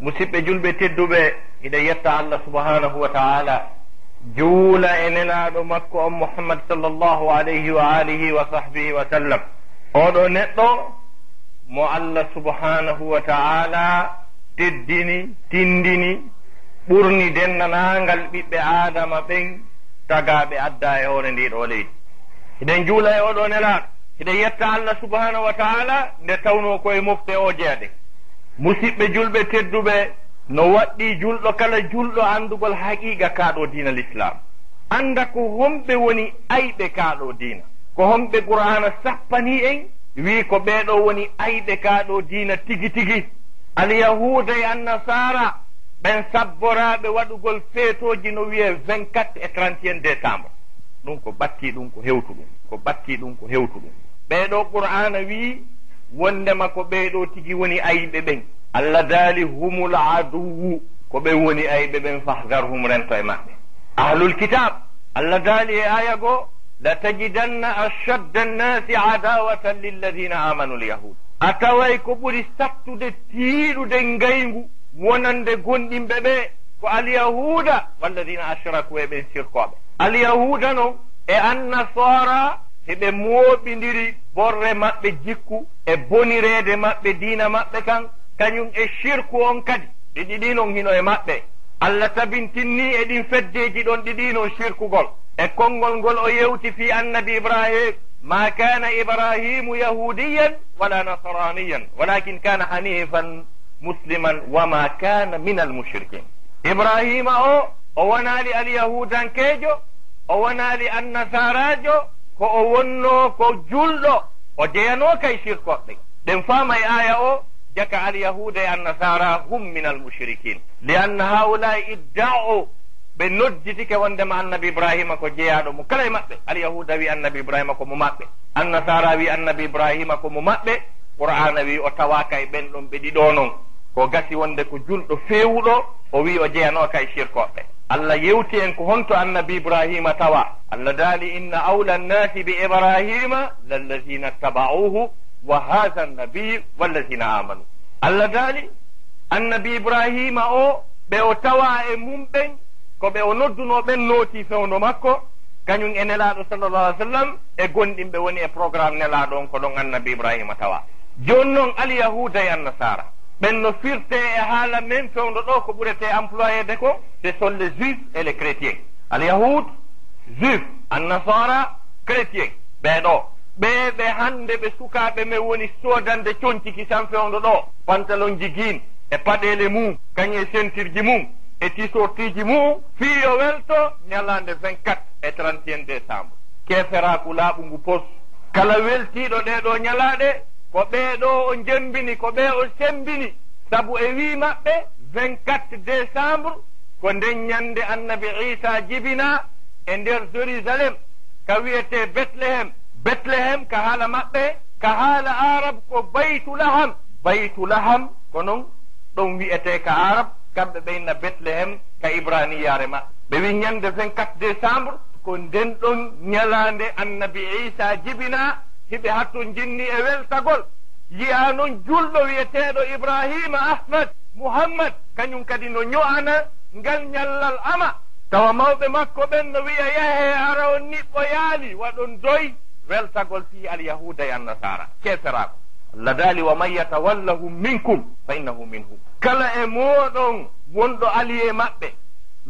musidɓe julɓe tedduɓe iɗa yetta allah subhanahu wa taala. Juula e nenaɗo makko on mouhammad sallllahu alayhi wa alihi wa sahbihi wa sallam. Oɗo neɗɗo mo allah subhanahu wa taala teddini tindini ɓurni dennanangal ɓiɓɓe adama ɓen tagaɓe adda e hoore ndiɗo leydi. Eɗen juula e oɗo nelaɗo eɗen yetta allah subhanahu wa taala nde tawno koye mofte o jeeɗe musidɓe julɓe tedduɓe no waɗɗi julɗo kala julɗo andugol haqiqa kaaɗo diina l'islam. Annda ko homɓe woni ayɓe kaaɗo diina. Ko homɓe qur'ana sappani en wii ko ɓeeɗo woni ayɓe kaaɗo diina tigi tigi. Alyahuda e annasara ɓen sabboraaɓe waɗugol feetooji no wiyee 24 et 31 décembre. Ɗum ko ɓattii ɗum ko hewtu ɗum ko ɓattii ɗum ko hewtu ɗum. Ɓeeɗo qur'ana wii wondema ko ɓeeɗo tigi woni ayiɓe ɓen. Allah daali humul aduwu ko ɓen woni ayiɓe ɓen fahdarhum rento e maɓɓe. Ahlul kitab allah daali e aya goo la tajidanna ashadda annasi adawatan lilladina amanu lyahud a taway ko ɓuri sattude tiiɗude ngayngu wonande gonɗimɓe ɓe ko alyahuda walladina ashraku e ɓen sirkoɓe alyahuda noon e annasara heɓe mooɓidiri ɓorre maɓɓe jikku e bonireede maɓɓe diina maɓɓe kan kañum e shirku on kadi. Ɗi ɗiɗinon hino e maɓɓe. Allah tabintinni e ɗin feddeeji ɗon ɗiɗinon shirkugol. E konngol ngol o yewti fi annabi ibrahim ma kana ibrahimu yahudiyan wala nasraniyan walakin kana hanifan musliman wama kana min almushrikin ibrahima o o wonaali alyahudankeejo o wonaali annasarajo ko o wonno ko julɗo o deyano kay sirkoɓɓe ɗen faama e aya o jaka alyahuda e annasara hum min almushrikin li anna haulai idda'u ɓe nodditike wondema annabi ibrahima ko jeyaɗo mo kala e maɓɓe alyahuda wi annabi ibrahima ko mo maɓɓe. Annasara wi annabi ibrahima ko mo maɓɓe. Qur'ana wi o tawaka e ɓen ɗon ɓe ɗiɗo noon ko gasi wonde ko julɗo fewuɗo o wi o jeeyano ka e sirkoɓɓe allah yewti en ko honto annabi ibrahima tawa. Allah daali inna awla annasi bi ibrahima lallazina taba'uhu wa hatha annabiyu wallazina amanu allah daali annabi ibrahima o ɓe o tawa e mum ɓen ko ɓe o noddunoɓen nooti fewndo makko kañum e nelaɗo sallallah alih sallam e gonɗinɓe woni e programme nelaɗo on ko ɗon annabi ibrahima tawa. Joni noon alyahuda e annasara ɓen no firte e haala men fewndo ɗo ko ɓurete employé de ko ce sont les juifs et les chrétiens. Alyahud juif annasara chrétien ɓeeɗo ɓe ɓe hannde ɓe sukaaɓe men woni soodande coñciki tan fewndo ɗo. Pantalon ji guin e paɗeele mum kañe e sentirji mum e tisortiji mum fiyo welto ñalaande 24 e 31 décembre. Keeferaku laaɓu ngu pos. Kala weltiiɗo ɗee ɗoo ñalaaɗe ko ɓeeɗo o jembini ko ɓee o sembini. Sabu e wii maɓɓe 24 décembre ko nden ñannde annabi isa jibina e nder jérusalem ka wiyete betlehem. Betlehem ka haala maɓɓe ka haala arab ko baytulaham baytulaham ko noon ɗon wiyete ka arab. Kamɓe ɓeyna betlehem ka ibraniyare maɓɓe. Ɓe wi ñannde 24 décembre ko nden ɗon ñalaande annabi isa jibina hiɓe hattu jinni e weltagol. Yiya noon julɗo wiyeteeɗo ibrahima ahmad muhammad kañum kadi no ño'ana ngal ñallal ama. Tawa mawɓe makko ɓen no wiya yahe ara on niɓɓo yaali waɗon doy weltagol fi alyahuda e annasara keferako allah daali wa man yatawallahum minkum fa innahu minhum kala e mooɗon wonɗo aliye maɓɓe.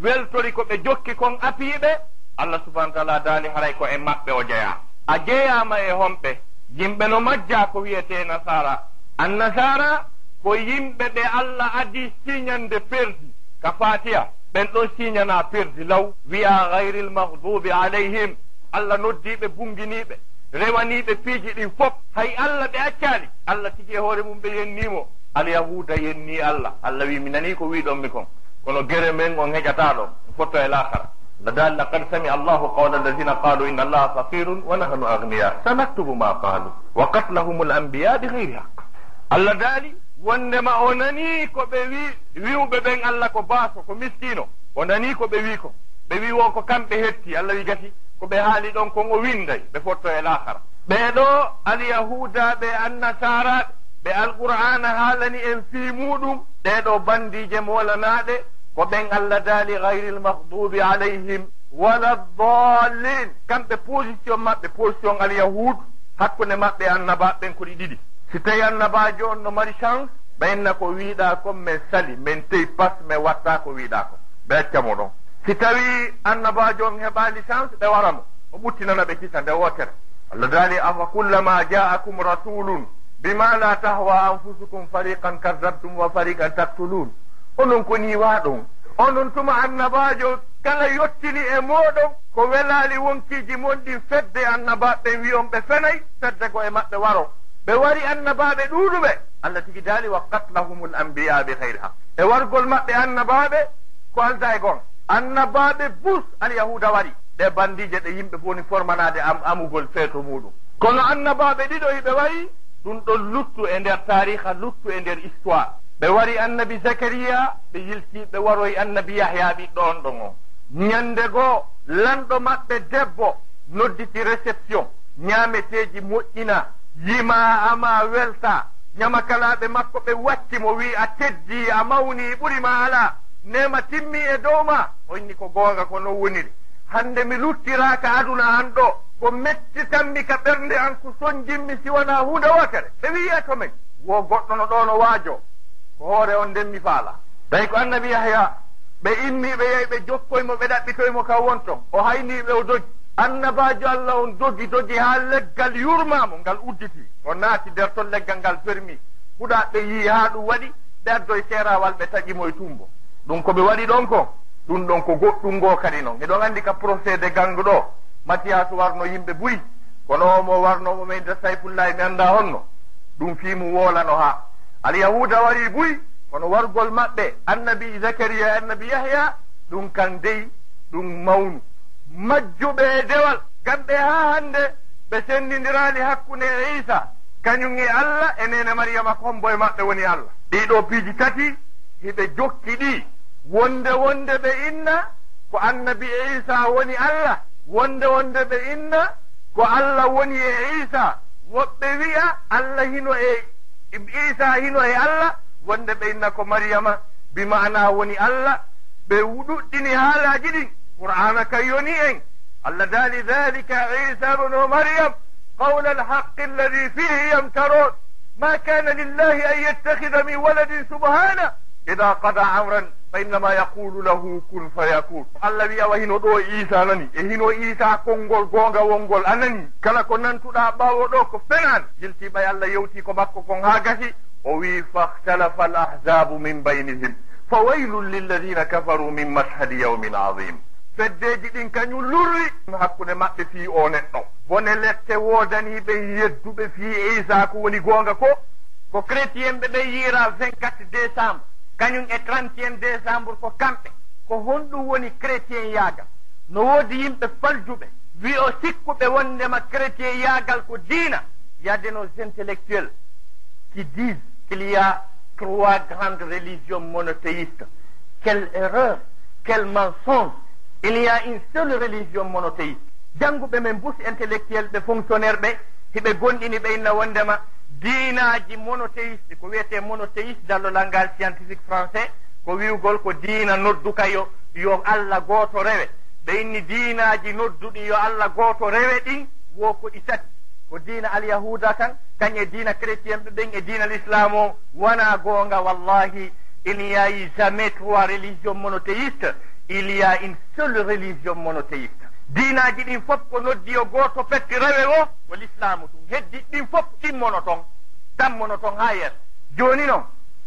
Weltori ko ɓe jokki kon apiiɓe allah subahana taala daali haray ko e maɓɓe o jeyaa. a jeyama e homɓe. Yimɓe no majja ko wiyete nasara. Annasara ko yimɓe ɓe allah adi siñande perdi. Ka fatiya ɓen ɗon siñana perdi law. Wiya gayri lmahdubi alayhim. Allah noddiɓe bunginiɓe rewaniɓe piiji ɗin fof. Hay allah ɓe accali allah tigi e hoore mum ɓe yennimo. Alyahuda yenni allah. Allah wi mi nani ko wiɗonmi kon. Kono gere men on heƴata ɗon. Fotto e lakara بدال لقد سمع الله قول الذين قالوا إن الله فقير ونحن أغنياء سنكتب ما قالوا وقتلهم الأنبياء بغير حق الله دالي wondema o nani ko ɓe wi wiwɓe ɓen allah ko baaso ko miskino o nani ko ɓe wi ko? Ɓe wi wo ko kamɓe hetti allah wi gati? Ko ɓe haali ɗon kon o winday ɓe fotto e lahara ɓeeɗo alyahudaɓe annasaraɓe ɓe alqur'ana haalani en fii muɗum ɗeɗo bandiije molanaɗe ko ɓen allah daali gayri lmahdubi alayhim wala dallin kamɓe position maɓɓe position alyahud hakkunde maɓɓe annabaɓen ko ɗi ɗiɗi si tawi annabajo on no mari chance ɓenna ko wiiɗa kon min sali min teyi pas min watta ko wiiɗa ko ɓe accamo ɗon si tawi annabajo on heɓali chance ɓe waramo o ɓuttinana ɓe kisa nde wotere allah daali afa kullama jaakum rasulun bima la tahwa anfusukum fariqan kadabtum wa fariqan taktulun onon ko niwa ɗon onon tuma annabajo kala yottini e moɗon ko welali wonkiji mon ɗi fedde annabaɓe wiyon ɓe fenay fedde ko e maɓɓe waro. Ɓe wari annabaɓe ɗuɗuɓe allah tigi daali wa katlahumul ambiya bi hayri haq e wargol maɓɓe annabaɓe ko alda e gon. Annabaɓe bus alyahuda wari. Ɗe bandije ɗe yimɓe fof woni formanade am amugol feeto muɗum kono annabaɓe ɗiɗo hiɓe wayi ɗum ɗon luttu e nder tariha luttu e nder histoire. ɓe wari annabi zacariya ɓe yilti ɓe waroy annabi yahya ɓiɗɗo on ɗon o ñande goo lanɗo maɓɓe debbo nodditi réception ñaameteeji moƴƴina yima ama welta. Ñamakalaaɓe makko ɓe watti mo wii a teddi a mawni ɓurima alaa nema timmi e dow ma. Onni ko goonga ko non woniri. Hannde mi luttiraaka aduna an ɗo ko mettitanmi ka ɓernde an ko sonjinmi siwana hunde wakere ɓe wiya to men. Wo goɗɗo no ɗo no waajo. ko hoore on nden mi faala. Tawi ko annabi yahya ɓe immiɓe yehi ɓe jokkoymo ɓe ɗaɓɓitoymo kaw wonto o hayniɓe o dogi annabajo allah on dogi dogi ha leggal yurmamo ngal udditi. O naati nder ton leggal ngal permi huɗa ɓe yii ha ɗum waɗi ɓe addoye seerawal ɓe taƴimo e tumbo ɗum koɓe waɗi ɗon ko? Ɗum ɗon ko goɗɗum ngo kadi noon eɗon andi ka procédé ganguɗo matiyas warno yimɓe buyi kono omo warnomo men nde sayfullahi mi annda honno. Ɗum fimu wolano ha alyahuda wari buy kono wargol maɓɓe annabi zacaria annabi yahya ɗum kan dey ɗum mawnu. Majjuɓe e dewal kamɓe ha hande ɓe senndindirani hakkunde e isa kañum e allah e nene mariyama kombo e maɓɓe woni allah. Ɗiɗo piiji tati hiɓe jokki ɗi. Wonde wonde ɓe inna ko annabi e isa woni allah. Wonde wonde ɓe inna ko allah woni e isa woɓɓe wi'a allah hino e isa hino e allah wonde ɓe inna ko mariyama bi mana woni allah ɓe ɗuɗɗini haalaji ɗin qur'ana ka yoni en. Allah daali dalika isa bnu maryam qawla alhaqi alladi fihi yamtaron ma kana lillahi an yettakhida min waladin subhana ida qada amran. fa innama yaqulu lahu kun fayakun. Allah wiya wa hino ɗo isa nani? E hino isa konngol goonga wongol anani? Kala ko nantuɗa ɓawo ɗo ko fenan jiltiɓay allah yewti ko makko kon ha gasi. O wi fahtalafa al ahzabu min baynihim. Fa waylun lilladina kafaru min mashhadi yawmin adim feddeji ɗin kañum lurri. Hakkude maɓɓe fii o neɗɗo. Bone lette woodaniɓe yedduɓe fii isa ko woni goonga ko? Ko chrétien ɓe ɓe yiira 24 décembre. kañum e trentiéme décembre ko kamɓe ko honɗum woni chrétien yaagal. No woodi yimɓe faljuɓe wi o sikkuɓe wondema chrétien yaagal ko diina yadde nos intellectuel qui disent qu'il y a trois grandes religions monothéistes. Quelle erreur quel mensonge il y a une seule religion monothéiste. Jannguɓe men bus intellectuel ɓe fonctionnaire ɓe hiɓe gonɗini ɓe inna wondema diinaji monothéiste ko wiyete monothéiste dallolal ngal scientifique français ko wiwgol ko diina nodduka yo yo allah gooto rewe. Ɓe inni diinaji nodduɗi yo allah gooto rewe ɗin wo ko ɗi tati. Ko diina alyahuda kan kañum e diina chrétien ɓe ɓen e diina l'islam o wona goonga wallahi il y a eu jamais trois religion monothéiste il y a une seule religion monothéiste. diinaji ɗin fof ko noddi yo gooto fetti rewe o ko l'islamu tum heddi ɗin fof timmono toon dammono toon haa yeeso. Jooni noon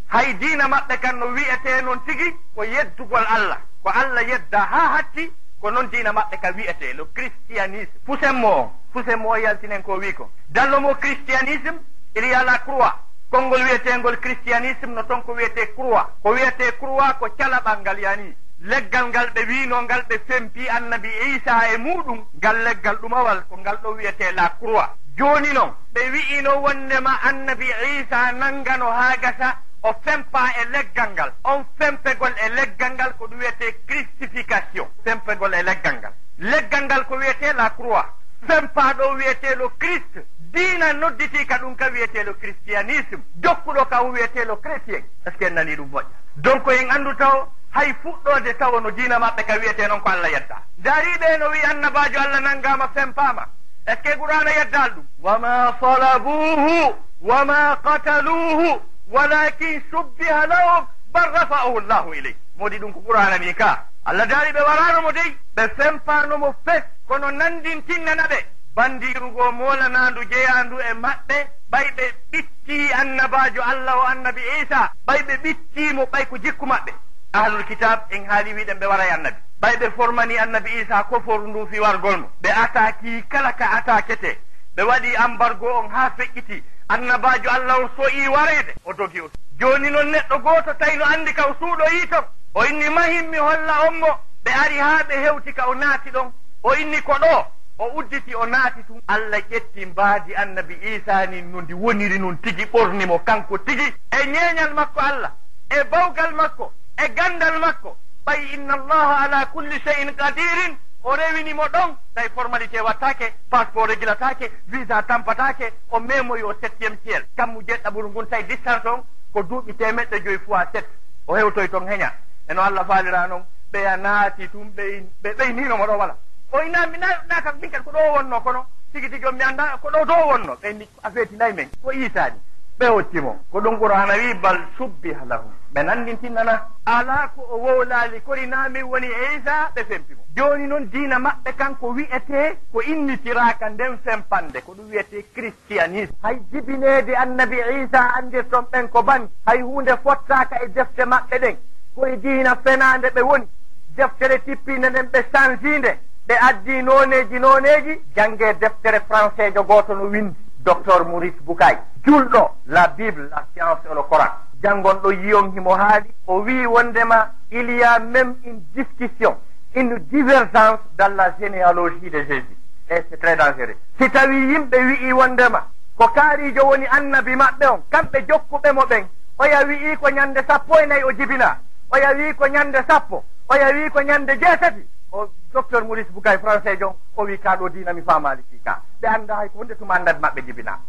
hay diina maɓɓe kan no wi'etee noon tigi ko yeddugol allah. Ko allah yedda haa hatti ko noon diina maɓɓe ka wi'etee. Lo christianisme. Fusenmo on. Fusenmo o yaltinen ko wii ko. Dallo mo christianisme il y a la croix. Konngol wiyeteengol christianisme no toon ko wiyetee croix. Ko wiyetee croix ko calaɓal ngal yani leggal ngal ɓe wino ngal ɓe fempi annabi isa e muɗum ngal leggal ɗumawal ko ngal ɗo wiyete la croix. Joni noon ɓe wi'ino wondema annabi isa nanngano haa gasa o fempa e leggal ngal. On fempegol e leggal ngal ko ɗum wiyete christification fempegol e leggal ngal. Leggal ngal ko wiyete la croix. Fempaɗo wiyetelo christ. Diina nodditi ka ɗum ka wiyetelo christianisme. Jokkuɗo ka wiyetelo chrétien. Est ce que en nani ɗum moƴƴa? Donc en anndu taw hay fuɗɗode tawa no diina maɓɓe ka wiyete noon ko allah yedda. Dariɓe no wi annabajo allah nanngama fempama e ke qur'ana yeddal ɗum? Wama salabuhu wama qataluhu walakin subbiha lahum bal rafa'ahu llahu iley modi ɗum ko qur'ana mi ka. Allah dariɓe waranomo dey. Ɓe fempanomo fes kono nandintinnana ɓe bandirugo molanandu jeyandu e maɓɓe ɓay ɓe ɓitti annabajo allah o annabi isa ɓay ɓe ɓittimo ɓay ko jikku maɓɓe. ahlul kitab en haali wiɗen ɓe waray annabi. Ɓay ɓe formani annabi isa ko foru ndu fi wargol mo. Ɓe ataki kala ka atakete ɓe waɗi embargo on ha feƴƴiti annabajo allah o soyi warede o dogi o. Joni noon neɗɗo goto tawi no andi ka o suuɗo yiiton. O inni mahimmi holla on mo. Ɓe ari ha ɓe hewti ka o naati ɗon. O inni ko ɗo. O udditi o naati tun. Allah ƴetti mbaadi annabi isa ni no ndi woniri nun tigi ɓornimo kanko tigi. E ñeeñal makko allah. E bawgal makko. e gandal makko. Ɓay inna allaha ala kulli cheyin qadirin. O rewinimo ɗon tawi formalité wattake passeport régulatake visa tampatake o memoyi o septiéme ciel. Kammu jeɗɗaɓuru ngun tawi distance on ko duuɓi temeɗɗe joyi fois sept o hewtoy toon heña. Eno allah faalira noon ɓeya naati tum ɓey ɓe ɓeyninomo ɗo wala. O inami naka min kadi ko ɗo wonno kono. Tigi tigi on mi annda ko ɗo to wonno. Ɓeyni affaire tinayi men ko isani ɓe ottimo ko ɗum qur'ana wi bal subbiha lahum. Ɓe nanndintinnana. Alaa ko o wowlaali kori naa woni isa ɓe fempimo. Jooni noon diina maɓɓe kanko wi'etee ko innitiraaka nden fempande. Ko ɗum wiyetee christianisme. Hay jibineede annabi isa anndirton ɓen ko bani. Hay huunde fottaaka e defte maɓɓe ɗen. Koye diina fenaande ɓe woni. Deftere tippinde nden ɓe changinde ɓe addi nooneeji nooneeji. Janngee deftere français jo gooto no windi. Docteur maurice boukay julɗo. La bible la science et le coran. Janngonɗo yiyon himo haali o wii wondema il y a même une discussion une divergence dans la généalogie de jésus. E c'est très dangereux. Si tawi yimɓe wi'i wondema ko kaarijo woni annabi maɓɓe on kamɓe jokkuɓe mo ɓen oya wi'i ko ñannde sappo e nayi o jibina oya wii ko ñannde sappo oya wii ko ñannde jeetati o docteur maurice boukay français jon o wii kaa ɗo diina mi faamaali fii kaa. Ɓe annda hay ko hunde tuma annabi maɓɓe jibina.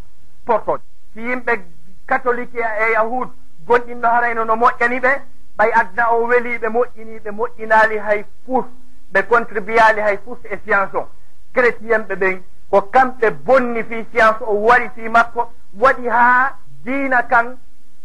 Portoje si yimɓe catholique e yahud gonɗinno harayno no moƴƴani ɓe ɓay adna o weliɓe moƴƴini ɓe moƴƴinali hay fus ɓe contribuyali hay fus e science o. Chrétien ɓe ɓen ko kamɓe bonni fi science o waɗi fi makko waɗi ha diina kan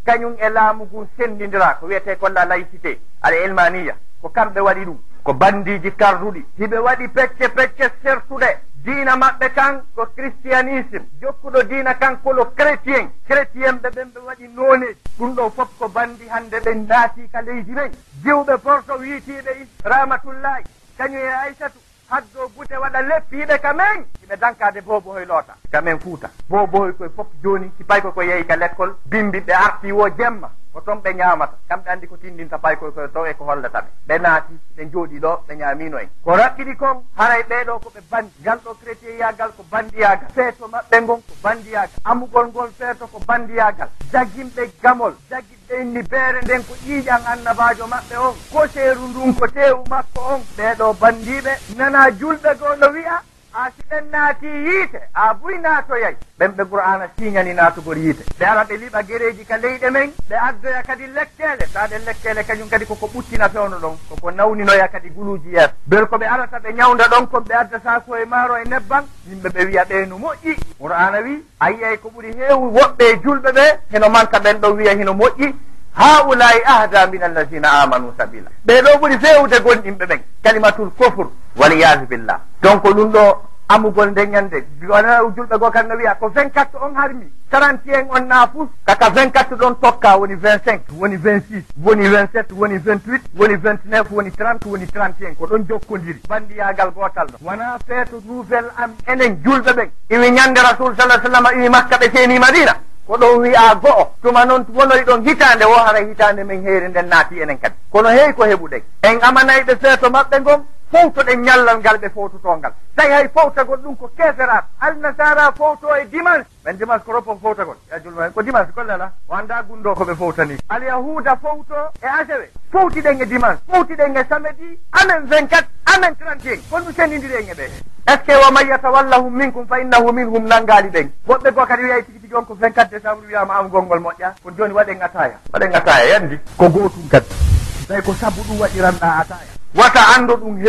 kañum e laamu ngun sendidira ko wiyete kolla laïcité ala elmaniya ko kamɓe waɗi ɗum ko bandiji karduɗi hiɓe waɗi pecce pecce sertuɗe diina maɓɓe kan ko christianisme. Jokkuɗo diina kan kolo chrétien. Chrétien ɓe ɓen ɓe waɗi noneji ɗum ɗo fof ko bandi hande ɓen naati ka leydi men. Jiwɓe porto wiitiiɓe ramatullahi kañum e aissatu haddo bute waɗa leppiiɓe ka men. Iɓe dankade bobohoy loota. Ka men fuuta bobohoy koye fof jooni sipayi koko yehi ka l' école bimbiɓe arti wo jemma. toon ɓe ñaamata kamɓe anndi ko tindinta pay koy koye to e ko hollata ɓe ɓe naati ɓe njooɗi ɗo ɓe ñaamino en. Ko raɓɓiɗi kon haray ɓeeɗo ko ɓe bandi ngal ɗo crétiyeyagal ko bandiyagal feeto maɓɓe ngon ko bandiyagal amugol ngol feeto ko bandiyagal jaginɓe gamol jagi ɓenni beere nden ko ƴiiƴan annabajo maɓɓe on. Ko seeru ndun ko teewu makko on. Ɓeeɗo bandiɓe nana julɓe goo no wiya ha siɗen naati yiite a buy naatoyay. Ɓen ɓe qur'ana siñani naatugol yiite. Ɓe ara ɓe liɓa gereji ka leyɗe men ɓe addoya kadi lekkele taɗe lekkele kañum kadi koko ɓuttina fewno ɗon koko nawninoya kadi guluji yeeso. Bel ko ɓe arata ɓe ñawda ɗon kon ɓe adda sako e maaro e nebban yimɓe ɓe wiya ɓeenu moƴƴi. Qur'ana wi a yiyay ko ɓuri heewi woɓɓe e julɓe ɓe heno manka ɓen ɗon wiya hino moƴƴi. haulai ahda min allazina amanu sabila ɓeɗo ɓuri fewde gonɗinɓe ɓen. Kalimatul kofre waliyadu billah donc ɗum ɗo amugol nde ñande wona julɓe goo kamno wiya ko vingt quatre on harmi. trente un on naafus. Kaka vingt quatre ɗon tokka woni vingt cinq woni vingt six woni vingt sept woni vingt huit woni vingt neuf woni trente woni trente un ko ɗon jokkodiri bandiyagal gotal ɗo wona feeto nouvelle am enen julɓe ɓen. Iwi ñande rasul sa sallam iwi makka ɓe seeni madina ko ɗon wi'a go'o tuma noon wonoy ɗon hitande wo hara hitande men heere nden naati enen kadi. Kono heewi ko heɓuɗen en amanayɓe feeto maɓɓe ngon fowtoɗen ñallal ngal ɓe fowtotongal tawi hay fowtagol ɗum ko keserat alnasara fowto e dimanche. Ɓen dimanche ko roppo fowtagol ya julma hen ko dimanche kollala wanda gundo koɓe fowtani alyahuda fowto e asewe. Fowtiɗen e dimanche. Fowtiɗen e samedi. Amen 24 amen 31 kon ɗum sendidiɗen e ɓe. Est ce que wo man yatawallahum minkum fa innahu minhum nangali ɓen? Woɓɓe goo kadi wiyay tigi tigi on ko 24 décembre wiyama am golngol moƴƴa. Kono joni waɗen ataya waɗen ataya yandi ko gotum kadi tawi ko sabu ɗum waɗiranɗa ataya wata anndo ɗum